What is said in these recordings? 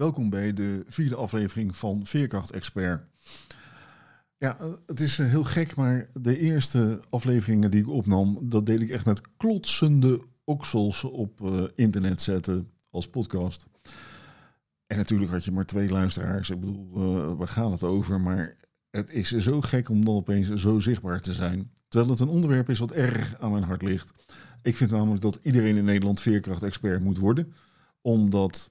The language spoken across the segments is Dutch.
Welkom bij de vierde aflevering van Veerkracht Expert. Ja, eh, het is eh, heel gek, maar de eerste afleveringen die ik opnam, dat deed ik echt met klotsende oksels op uh, internet zetten als podcast. En natuurlijk had je maar twee luisteraars. Ik bedoel, uh, waar gaat het over? Maar het is zo gek om dan opeens zo zichtbaar te zijn. Terwijl het een onderwerp is wat erg aan mijn hart ligt. Ik vind namelijk dat iedereen in Nederland veerkracht-expert moet worden. Omdat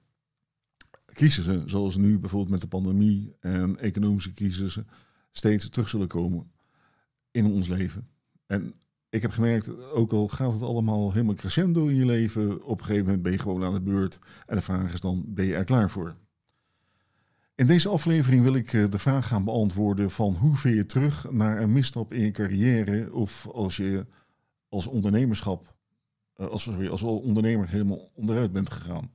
crisissen, zoals nu bijvoorbeeld met de pandemie en economische crisissen, steeds terug zullen komen in ons leven. En ik heb gemerkt, ook al gaat het allemaal helemaal crescendo in je leven, op een gegeven moment ben je gewoon aan de beurt. En de vraag is dan, ben je er klaar voor? In deze aflevering wil ik eh, de vraag gaan beantwoorden van hoe veer je terug naar een misstap in je carrière of als je als ondernemerschap, eh, als, sorry, als ondernemer helemaal onderuit bent gegaan.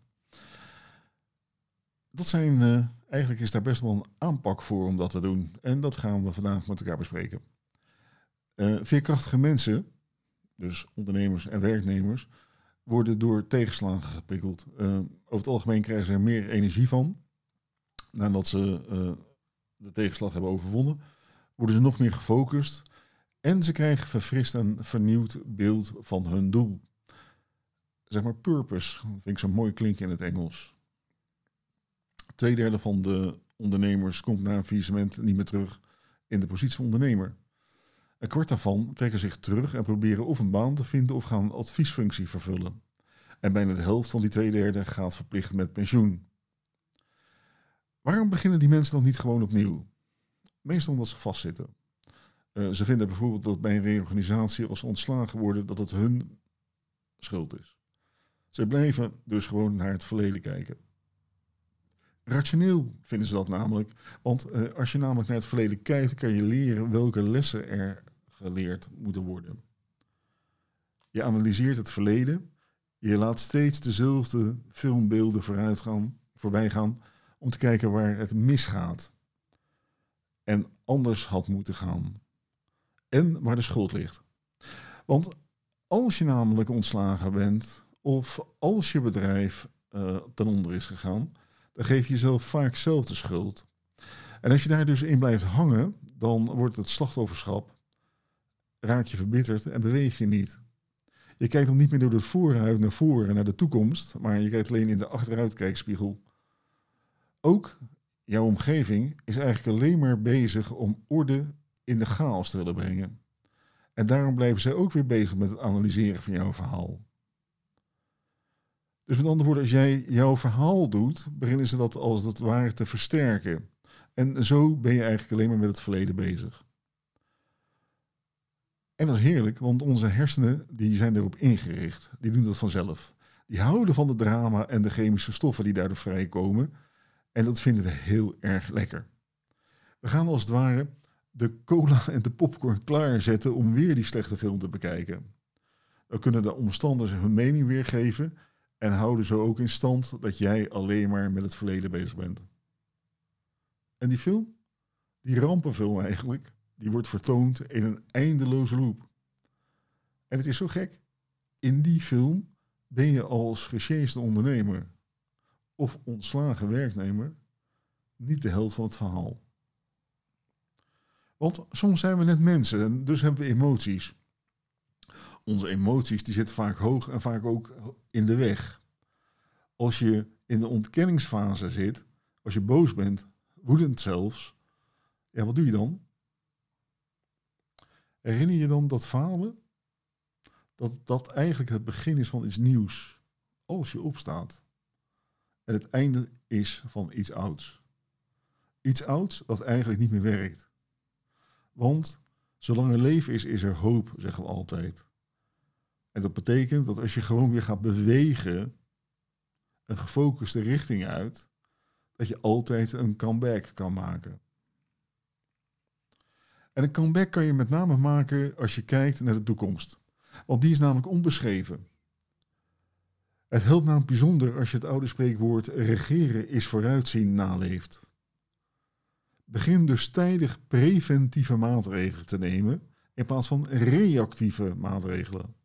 Dat zijn, uh, eigenlijk is daar best wel een aanpak voor om dat te doen. En dat gaan we vandaag met elkaar bespreken. Uh, veerkrachtige mensen, dus ondernemers en werknemers, worden door tegenslagen geprikkeld. Uh, over het algemeen krijgen ze er meer energie van. Nadat ze de tegenslag hebben overwonnen, worden ze nog meer gefocust. En ze krijgen verfrist en vernieuwd beeld van hun doel. Zeg maar purpose, dat vind ik zo mooi klinken in het Engels. Tweederde van de ondernemers komt na een faillissement niet meer terug in de positie van ondernemer. Een kwart daarvan trekken zich terug en proberen of een baan te vinden of gaan een adviesfunctie vervullen. En bijna de helft van die twee derde gaat verplicht met pensioen. Waarom beginnen die mensen dan niet gewoon opnieuw? Meestal omdat ze vastzitten. Uh, ze vinden bijvoorbeeld dat bij een reorganisatie als ze ontslagen worden, dat het hun schuld is. Ze blijven dus gewoon naar het verleden kijken. Rationeel vinden ze dat namelijk. Want uh, als je namelijk naar het verleden kijkt, kan je leren welke lessen er geleerd moeten worden. Je analyseert het verleden. Je laat steeds dezelfde filmbeelden vooruit gaan, voorbij gaan om te kijken waar het misgaat. En anders had moeten gaan. En waar de schuld ligt. Want als je namelijk ontslagen bent, of als je bedrijf uh, ten onder is gegaan, dan geef je jezelf vaak zelf de schuld. En als je daar dus in blijft hangen, dan wordt het slachtofferschap, raak je verbitterd en beweeg je niet. Je kijkt dan niet meer door de vooruit naar voren, naar de toekomst, maar je kijkt alleen in de achteruitkijkspiegel. Ook jouw omgeving is eigenlijk alleen maar bezig om orde in de chaos te willen brengen. En daarom blijven zij ook weer bezig met het analyseren van jouw verhaal. Dus met andere woorden, als jij jouw verhaal doet, beginnen ze dat als het ware te versterken. En zo ben je eigenlijk alleen maar met het verleden bezig. En dat is heerlijk, want onze hersenen die zijn erop ingericht. Die doen dat vanzelf. Die houden van het drama en de chemische stoffen die daardoor vrijkomen. En dat vinden we heel erg lekker. We gaan als het ware de cola en de popcorn klaarzetten om weer die slechte film te bekijken. Dan kunnen de omstanders hun mening weergeven en houden zo ook in stand dat jij alleen maar met het verleden bezig bent. En die film, die rampenfilm eigenlijk, die wordt vertoond in een eindeloze loop. En het is zo gek. In die film ben je als gesjeesde ondernemer of ontslagen werknemer niet de held van het verhaal. Want soms zijn we net mensen en dus hebben we emoties onze emoties die zitten vaak hoog en vaak ook in de weg. Als je in de ontkenningsfase zit, als je boos bent, woedend zelfs, ja, wat doe je dan? Herinner je dan dat falen? Dat dat eigenlijk het begin is van iets nieuws. Als je opstaat. En het einde is van iets ouds. Iets ouds dat eigenlijk niet meer werkt. Want zolang er leven is, is er hoop, zeggen we altijd. En dat betekent dat als je gewoon weer gaat bewegen, een gefocuste richting uit, dat je altijd een comeback kan maken. En een comeback kan je met name maken als je kijkt naar de toekomst. Want die is namelijk onbeschreven. Het helpt namelijk bijzonder als je het oude spreekwoord regeren is vooruitzien naleeft. Begin dus tijdig preventieve maatregelen te nemen in plaats van reactieve maatregelen.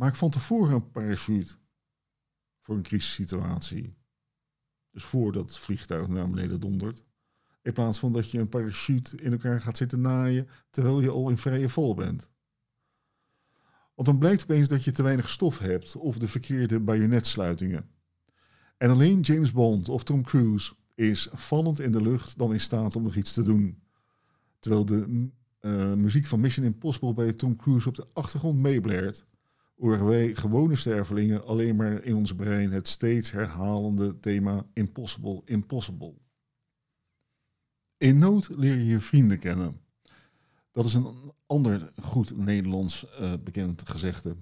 Maak van tevoren een parachute voor een crisissituatie. Dus voordat het vliegtuig naar beneden dondert. In plaats van dat je een parachute in elkaar gaat zitten naaien terwijl je al in vrije val bent. Want dan blijkt opeens dat je te weinig stof hebt of de verkeerde bajonetsluitingen. En alleen James Bond of Tom Cruise is vallend in de lucht dan in staat om nog iets te doen. Terwijl de uh, muziek van Mission Impossible bij Tom Cruise op de achtergrond meeblaert, horen wij gewone stervelingen alleen maar in ons brein het steeds herhalende thema Impossible, Impossible. In nood leer je je vrienden kennen. Dat is een ander goed Nederlands uh, bekend gezegde.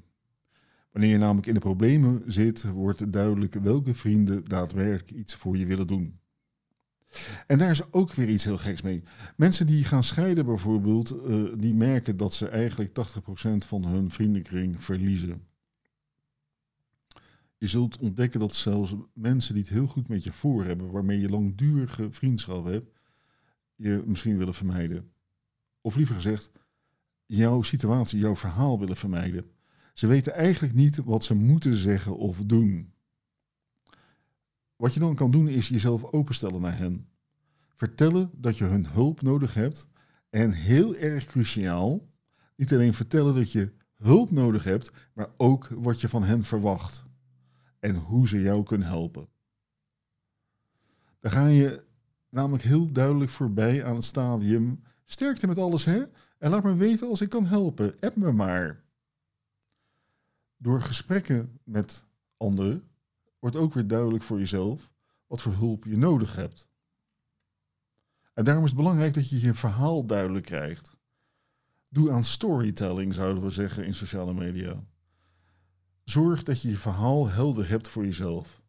Wanneer je namelijk in de problemen zit, wordt duidelijk welke vrienden daadwerkelijk iets voor je willen doen. En daar is ook weer iets heel geks mee. Mensen die gaan scheiden bijvoorbeeld, uh, die merken dat ze eigenlijk 80% van hun vriendenkring verliezen. Je zult ontdekken dat zelfs mensen die het heel goed met je voor hebben, waarmee je langdurige vriendschap hebt, je misschien willen vermijden. Of liever gezegd, jouw situatie, jouw verhaal willen vermijden. Ze weten eigenlijk niet wat ze moeten zeggen of doen. Wat je dan kan doen is jezelf openstellen naar hen. Vertellen dat je hun hulp nodig hebt. En heel erg cruciaal, niet alleen vertellen dat je hulp nodig hebt, maar ook wat je van hen verwacht. En hoe ze jou kunnen helpen. Dan ga je namelijk heel duidelijk voorbij aan het stadium. Sterkte met alles, hè? En laat me weten als ik kan helpen. App me maar. Door gesprekken met anderen wordt ook weer duidelijk voor jezelf wat voor hulp je nodig hebt. En daarom is het belangrijk dat je je verhaal duidelijk krijgt. Doe aan storytelling, zouden we zeggen in sociale media. Zorg dat je je verhaal helder hebt voor jezelf.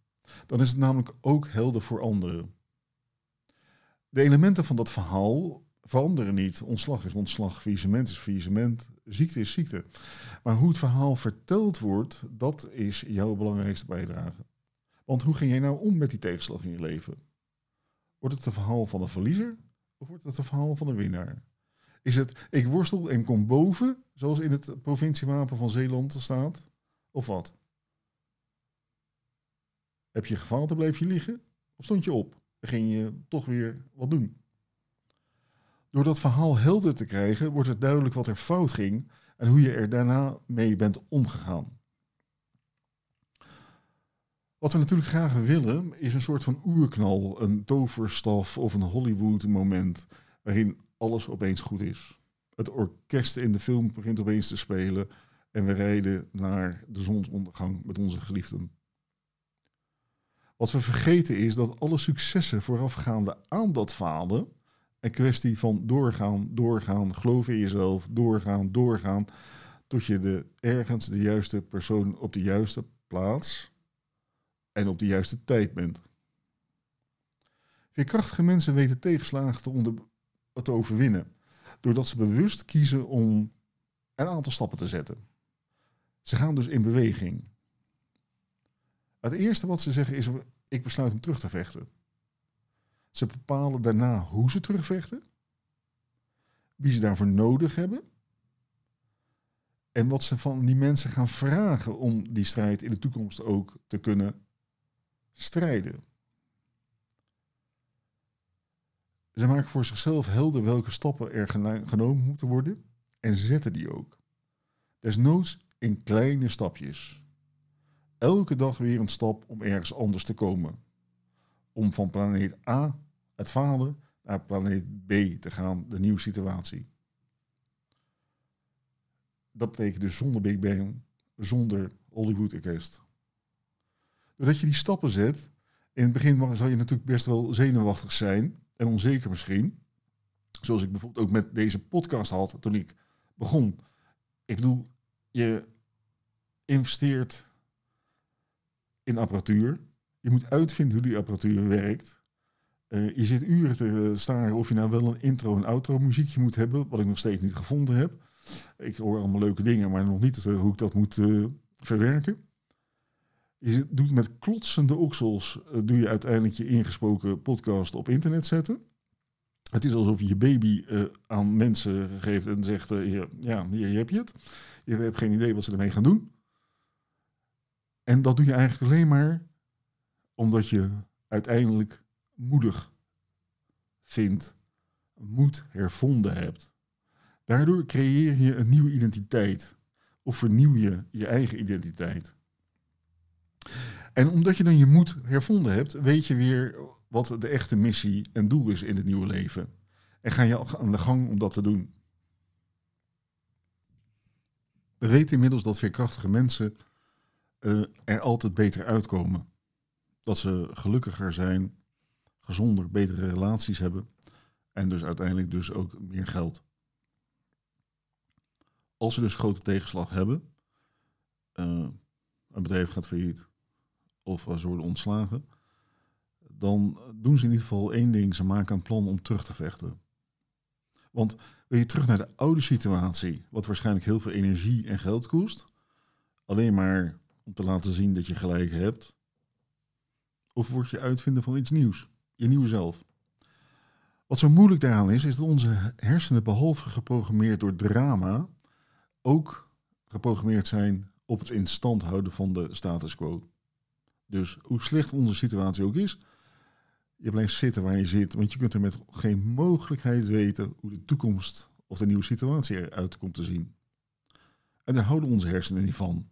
Dan is het namelijk ook helder voor anderen. De elementen van dat verhaal veranderen niet. Ontslag is ontslag, faillissement is faillissement, ziekte is ziekte. Maar hoe het verhaal verteld wordt, dat is jouw belangrijkste bijdrage. Want hoe ging jij nou om met die tegenslag in je leven? Wordt het een verhaal van een verliezer of wordt het een verhaal van een winnaar? Is het ik worstel en kom boven, zoals in het provinciewapen van Zeeland staat? Of wat? Heb je gefaald en bleef je liggen? Of stond je op en ging je toch weer wat doen? Door dat verhaal helder te krijgen, wordt het duidelijk wat er fout ging en hoe je er daarna mee bent omgegaan. Wat we natuurlijk graag willen, is een soort van oerknal, een toverstaf of een Hollywood-moment waarin alles opeens goed is. Het orkest in de film begint opeens te spelen en we rijden naar de zonsondergang met onze geliefden. Wat we vergeten is dat alle successen voorafgaande aan dat falen een kwestie van doorgaan, doorgaan, geloven in jezelf, doorgaan, doorgaan, tot je de, ergens de juiste persoon op de juiste plaats en op de juiste tijd bent. Veerkrachtige mensen weten tegenslagen te, onder, te overwinnen, doordat ze bewust kiezen om een aantal stappen te zetten. Ze gaan dus in beweging. Het eerste wat ze zeggen is: ik besluit om terug te vechten. Ze bepalen daarna hoe ze terugvechten, wie ze daarvoor nodig hebben en wat ze van die mensen gaan vragen om die strijd in de toekomst ook te kunnen strijden. Ze maken voor zichzelf helder welke stappen er genomen moeten worden en zetten die ook. Desnoods in kleine stapjes. Elke dag weer een stap om ergens anders te komen. Om van planeet A, het falen, naar planeet B te gaan, de nieuwe situatie. Dat betekent dus zonder Big Bang, zonder Hollywood Orkest. Doordat je die stappen zet, in het begin zal je natuurlijk best wel zenuwachtig zijn en onzeker misschien. Zoals ik bijvoorbeeld ook met deze podcast had toen ik begon. Ik bedoel, je investeert in apparatuur. Je moet uitvinden hoe die apparatuur werkt. Uh, je zit uren te staren of je nou wel een intro- en outro muziekje moet hebben, wat ik nog steeds niet gevonden heb. Ik hoor allemaal leuke dingen, maar nog niet uh, hoe ik dat moet uh, verwerken. Je doet met klotsende oksels, doe je uiteindelijk je ingesproken podcast op internet zetten. Het is alsof je je baby aan mensen geeft en zegt, ja, hier heb je het. Je hebt geen idee wat ze ermee gaan doen. En dat doe je eigenlijk alleen maar omdat je uiteindelijk moedig vindt, moed hervonden hebt. Daardoor creëer je een nieuwe identiteit of vernieuw je je eigen identiteit. En omdat je dan je moed hervonden hebt, weet je weer wat de echte missie en doel is in het nieuwe leven. En ga je aan de gang om dat te doen. We weten inmiddels dat veerkrachtige mensen uh, er altijd beter uitkomen. Dat ze gelukkiger zijn, gezonder, betere relaties hebben en dus uiteindelijk dus ook meer geld. Als ze dus grote tegenslag hebben, uh, een bedrijf gaat failliet of ze worden ontslagen, dan doen ze in ieder geval één ding. Ze maken een plan om terug te vechten. Want wil je terug naar de oude situatie, wat waarschijnlijk heel veel energie en geld kost, alleen maar om te laten zien dat je gelijk hebt, of word je uitvinden van iets nieuws, je nieuwe zelf? Wat zo moeilijk daaraan is, is dat onze hersenen, behalve geprogrammeerd door drama, ook geprogrammeerd zijn op het in stand houden van de status quo. Dus hoe slecht onze situatie ook is, je blijft zitten waar je zit, want je kunt er met geen mogelijkheid weten hoe de toekomst of de nieuwe situatie eruit komt te zien. En daar houden onze hersenen niet van.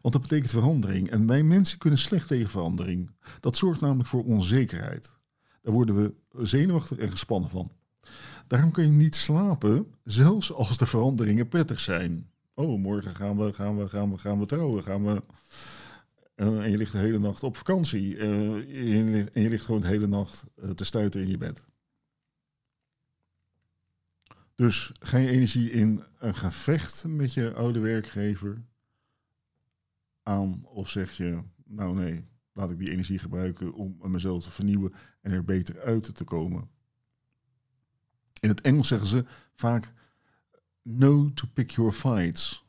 Want dat betekent verandering. En wij mensen kunnen slecht tegen verandering. Dat zorgt namelijk voor onzekerheid. Daar worden we zenuwachtig en gespannen van. Daarom kun je niet slapen, zelfs als de veranderingen prettig zijn. Oh, morgen gaan we, gaan we, gaan we, gaan we trouwen. Gaan we en je ligt de hele nacht op vakantie. en je ligt gewoon de hele nacht eh, te stuiten in je bed. Dus je energie in een gevecht met je oude werkgever aan? Of zeg je, nou nee, laat ik die energie gebruiken om mezelf te vernieuwen en er beter uit te komen? In het Engels zeggen ze vaak, no to pick your fights.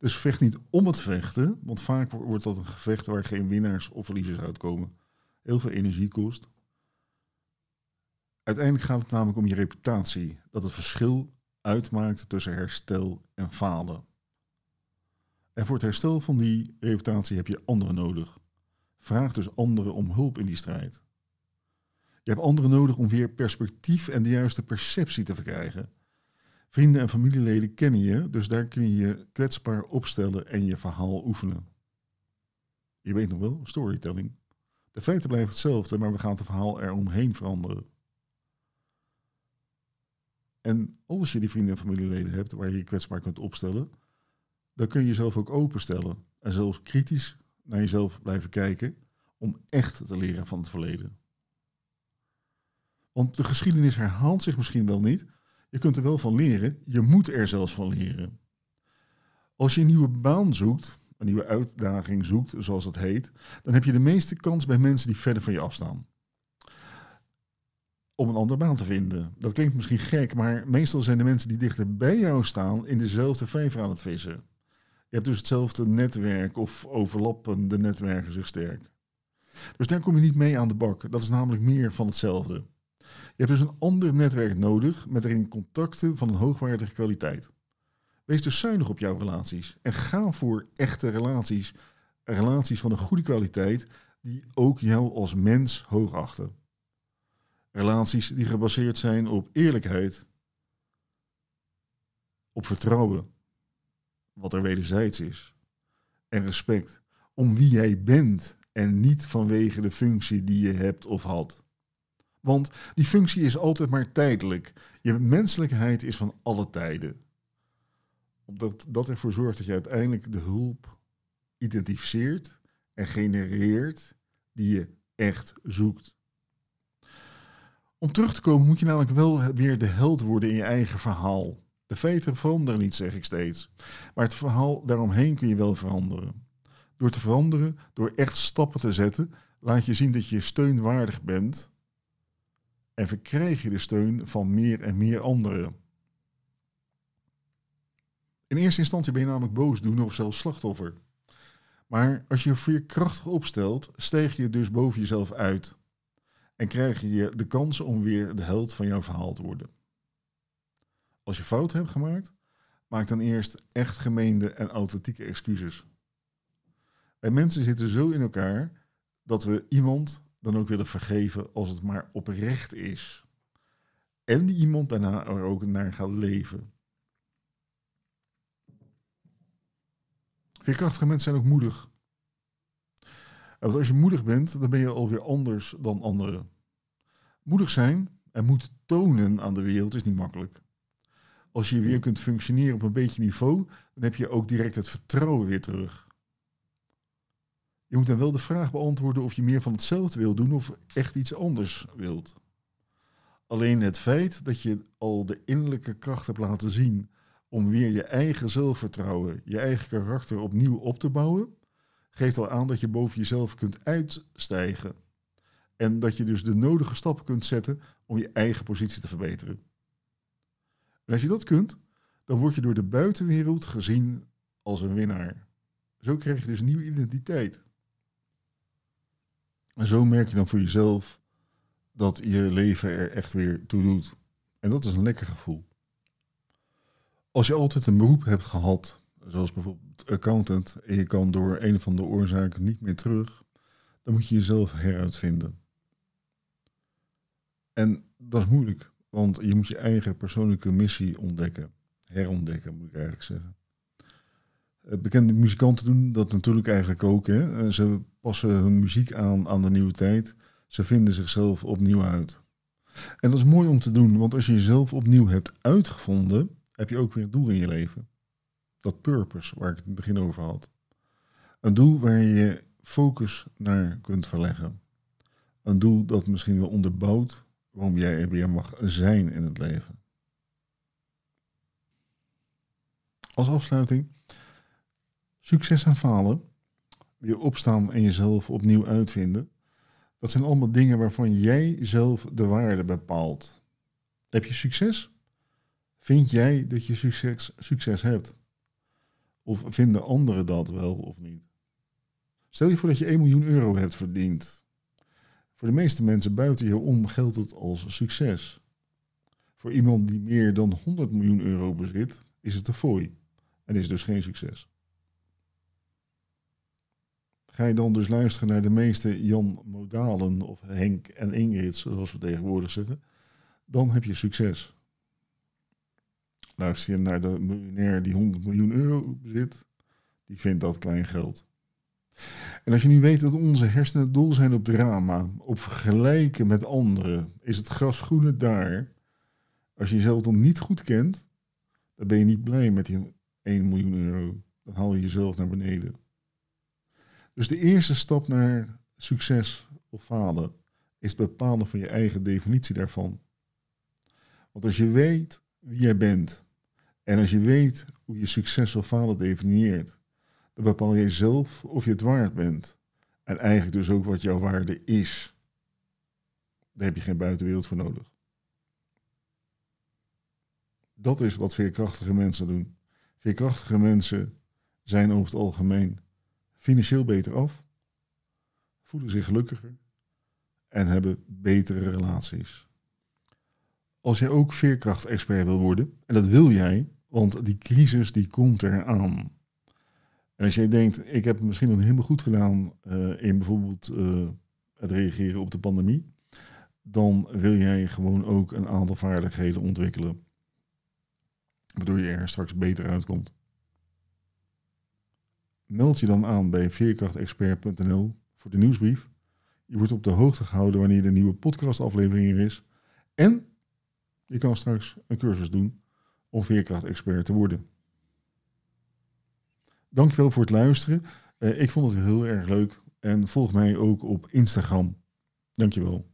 Dus vecht niet om het vechten, want vaak wordt dat een gevecht waar geen winnaars of verliezers uitkomen. Heel veel energie kost. Uiteindelijk gaat het namelijk om je reputatie. Dat het verschil uitmaakt tussen herstel en falen. En voor het herstel van die reputatie heb je anderen nodig. Vraag dus anderen om hulp in die strijd. Je hebt anderen nodig om weer perspectief en de juiste perceptie te verkrijgen. Vrienden en familieleden kennen je, dus daar kun je je kwetsbaar opstellen en je verhaal oefenen. Je weet nog wel, storytelling. De feiten blijven hetzelfde, maar we gaan het verhaal eromheen veranderen. En als je die vrienden en familieleden hebt waar je je kwetsbaar kunt opstellen, dan kun je jezelf ook openstellen en zelfs kritisch naar jezelf blijven kijken om echt te leren van het verleden. Want de geschiedenis herhaalt zich misschien wel niet, je kunt er wel van leren. Je moet er zelfs van leren. Als je een nieuwe baan zoekt, een nieuwe uitdaging zoekt, zoals het heet, dan heb je de meeste kans bij mensen die verder van je afstaan. Om een andere baan te vinden. Dat klinkt misschien gek, maar meestal zijn de mensen die dichter bij jou staan in dezelfde vijver aan het vissen. Je hebt dus hetzelfde netwerk of overlappende netwerken zich sterk. Dus daar kom je niet mee aan de bak. Dat is namelijk meer van hetzelfde. Je hebt dus een ander netwerk nodig met erin contacten van een hoogwaardige kwaliteit. Wees dus zuinig op jouw relaties en ga voor echte relaties. Relaties van een goede kwaliteit die ook jou als mens hoogachten. Relaties die gebaseerd zijn op eerlijkheid, op vertrouwen, wat er wederzijds is, en respect om wie jij bent en niet vanwege de functie die je hebt of had. Want die functie is altijd maar tijdelijk. Je menselijkheid is van alle tijden. Omdat dat ervoor zorgt dat je uiteindelijk de hulp identificeert en genereert die je echt zoekt. Om terug te komen moet je namelijk wel weer de held worden in je eigen verhaal. De feiten veranderen niet, zeg ik steeds. Maar het verhaal daaromheen kun je wel veranderen. Door te veranderen, door echt stappen te zetten, laat je zien dat je steunwaardig bent en verkrijg je de steun van meer en meer anderen. In eerste instantie ben je namelijk boosdoener of zelfs slachtoffer. Maar als je je veerkrachtig opstelt, stijg je dus boven jezelf uit. En krijg je de kans om weer de held van jouw verhaal te worden. Als je fout hebt gemaakt, maak dan eerst echt gemeende en authentieke excuses. Wij mensen zitten zo in elkaar dat we iemand dan ook willen vergeven als het maar oprecht is. En die iemand daarna er ook naar gaat leven. Veerkrachtige mensen zijn ook moedig. Want als je moedig bent, dan ben je alweer anders dan anderen. Moedig zijn en moet tonen aan de wereld is niet makkelijk. Als je weer kunt functioneren op een beetje niveau, dan heb je ook direct het vertrouwen weer terug. Je moet dan wel de vraag beantwoorden of je meer van hetzelfde wil doen of echt iets anders wilt. Alleen het feit dat je al de innerlijke kracht hebt laten zien om weer je eigen zelfvertrouwen, je eigen karakter opnieuw op te bouwen, geeft al aan dat je boven jezelf kunt uitstijgen. En dat je dus de nodige stappen kunt zetten om je eigen positie te verbeteren. En als je dat kunt, dan word je door de buitenwereld gezien als een winnaar. Zo krijg je dus een nieuwe identiteit. En zo merk je dan voor jezelf dat je leven er echt weer toe doet. En dat is een lekker gevoel. Als je altijd een beroep hebt gehad, zoals bijvoorbeeld accountant, en je kan door een van de oorzaken niet meer terug, dan moet je jezelf heruitvinden. En dat is moeilijk, want je moet je eigen persoonlijke missie ontdekken. Herontdekken, moet ik eigenlijk zeggen. Bekende muzikanten doen dat natuurlijk eigenlijk ook. Hè. Ze passen hun muziek aan aan de nieuwe tijd. Ze vinden zichzelf opnieuw uit. En dat is mooi om te doen, want als je jezelf opnieuw hebt uitgevonden, heb je ook weer een doel in je leven. Dat purpose waar ik het in het begin over had. Een doel waar je je focus naar kunt verleggen. Een doel dat misschien wel onderbouwt waarom jij er weer mag zijn in het leven. Als afsluiting, succes en falen, weer opstaan en jezelf opnieuw uitvinden, dat zijn allemaal dingen waarvan jij zelf de waarde bepaalt. Heb je succes? Vind jij dat je succes, succes hebt? Of vinden anderen dat wel of niet? Stel je voor dat je 1 miljoen euro hebt verdiend. Voor de meeste mensen buiten je om geldt het als succes. Voor iemand die meer dan 100 miljoen euro bezit, is het een fooi en is dus geen succes. Ga je dan dus luisteren naar de meeste Jan Modalen of Henk en Ingrid, zoals we tegenwoordig zeggen, dan heb je succes. Luister je naar de miljonair die 100 miljoen euro bezit, die vindt dat klein geld. En als je nu weet dat onze hersenen dol zijn op drama, op vergelijken met anderen, is het gras groener daar. Als je jezelf dan niet goed kent, dan ben je niet blij met die 1 miljoen euro. Dan haal je jezelf naar beneden. Dus de eerste stap naar succes of falen is het bepalen van je eigen definitie daarvan. Want als je weet wie jij bent en als je weet hoe je succes of falen definieert, dan bepaal je zelf of je het waard bent. En eigenlijk dus ook wat jouw waarde is. Daar heb je geen buitenwereld voor nodig. Dat is wat veerkrachtige mensen doen. Veerkrachtige mensen zijn over het algemeen financieel beter af, voelen zich gelukkiger en hebben betere relaties. Als jij ook veerkracht-expert wil worden, en dat wil jij, want die crisis die komt eraan. En als jij denkt, ik heb misschien nog helemaal goed gedaan uh, in bijvoorbeeld uh, het reageren op de pandemie, dan wil jij gewoon ook een aantal vaardigheden ontwikkelen, waardoor je er straks beter uitkomt. Meld je dan aan bij veerkrachtexpert.nl voor de nieuwsbrief. Je wordt op de hoogte gehouden wanneer de nieuwe podcastaflevering er is. En je kan straks een cursus doen om veerkrachtexpert te worden. Dankjewel voor het luisteren. Uh, ik vond het heel erg leuk. En volg mij ook op Instagram. Dankjewel.